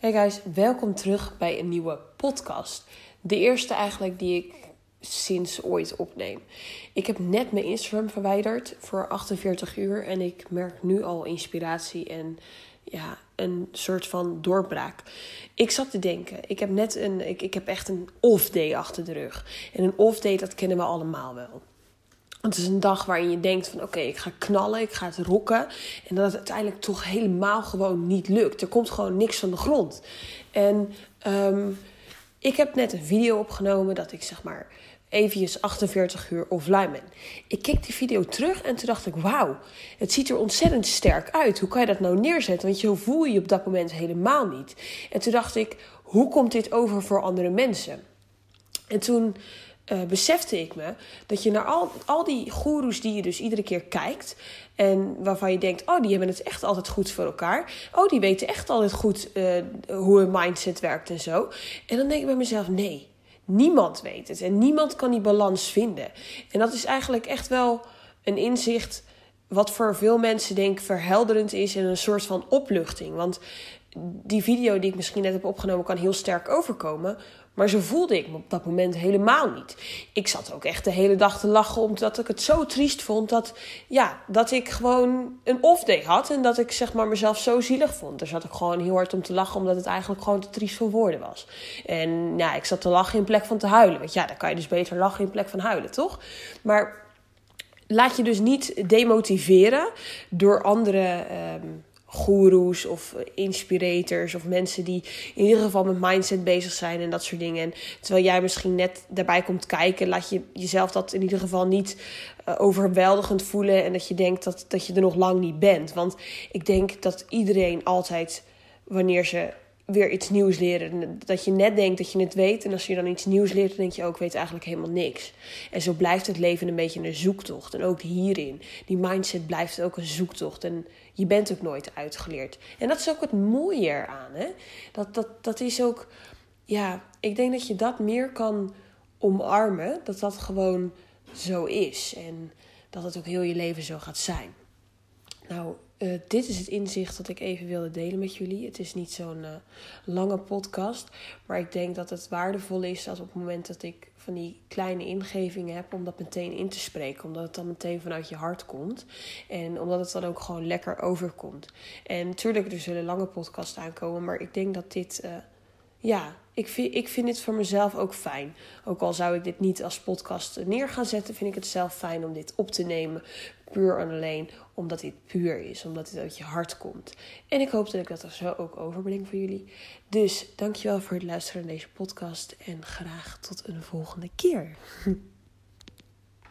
Hey guys, welkom terug bij een nieuwe podcast. De eerste eigenlijk die ik sinds ooit opneem. Ik heb net mijn Instagram verwijderd voor 48 uur en ik merk nu al inspiratie en ja, een soort van doorbraak. Ik zat te denken, ik heb net een, ik, ik heb echt een off day achter de rug. En een off day, dat kennen we allemaal wel. Het is een dag waarin je denkt van oké, ik ga knallen, ik ga het rocken. En dat het uiteindelijk toch helemaal gewoon niet lukt. Er komt gewoon niks van de grond. En um, ik heb net een video opgenomen dat ik zeg maar eventjes 48 uur offline ben. Ik keek die video terug en toen dacht ik, wauw, het ziet er ontzettend sterk uit. Hoe kan je dat nou neerzetten? Want je voel je op dat moment helemaal niet. En toen dacht ik, hoe komt dit over voor andere mensen? En toen uh, besefte ik me dat je naar al, al die goeroes die je dus iedere keer kijkt. En waarvan je denkt, oh, die hebben het echt altijd goed voor elkaar. Oh, die weten echt altijd goed uh, hoe een mindset werkt en zo. En dan denk ik bij mezelf, nee, niemand weet het. En niemand kan die balans vinden. En dat is eigenlijk echt wel een inzicht wat voor veel mensen denk ik verhelderend is en een soort van opluchting. Want die video die ik misschien net heb opgenomen kan heel sterk overkomen. Maar zo voelde ik me op dat moment helemaal niet. Ik zat ook echt de hele dag te lachen omdat ik het zo triest vond dat, ja, dat ik gewoon een off-day had. En dat ik zeg maar mezelf zo zielig vond. Daar zat ik gewoon heel hard om te lachen omdat het eigenlijk gewoon te triest voor woorden was. En ja, ik zat te lachen in plek van te huilen. Want ja, dan kan je dus beter lachen in plek van huilen, toch? Maar laat je dus niet demotiveren door andere... Um, goeroes of inspirators of mensen die in ieder geval met mindset bezig zijn en dat soort dingen. En terwijl jij misschien net daarbij komt kijken, laat je jezelf dat in ieder geval niet uh, overweldigend voelen en dat je denkt dat, dat je er nog lang niet bent. Want ik denk dat iedereen altijd, wanneer ze weer iets nieuws leren. Dat je net denkt dat je het weet. En als je dan iets nieuws leert, dan denk je ook, weet eigenlijk helemaal niks. En zo blijft het leven een beetje een zoektocht. En ook hierin. Die mindset blijft ook een zoektocht. En je bent ook nooit uitgeleerd. En dat is ook het mooie eraan. Hè? Dat, dat, dat is ook, ja, ik denk dat je dat meer kan omarmen. Dat dat gewoon zo is. En dat het ook heel je leven zo gaat zijn. Nou, uh, dit is het inzicht dat ik even wilde delen met jullie. Het is niet zo'n uh, lange podcast, maar ik denk dat het waardevol is dat op het moment dat ik van die kleine ingevingen heb, om dat meteen in te spreken. Omdat het dan meteen vanuit je hart komt. En omdat het dan ook gewoon lekker overkomt. En natuurlijk, er zullen lange podcasts aankomen, maar ik denk dat dit. Uh, ja, ik vind, ik vind dit voor mezelf ook fijn. Ook al zou ik dit niet als podcast neer gaan zetten, vind ik het zelf fijn om dit op te nemen. Puur en alleen omdat dit puur is, omdat dit uit je hart komt. En ik hoop dat ik dat er zo ook overbreng voor jullie. Dus dankjewel voor het luisteren naar deze podcast en graag tot een volgende keer.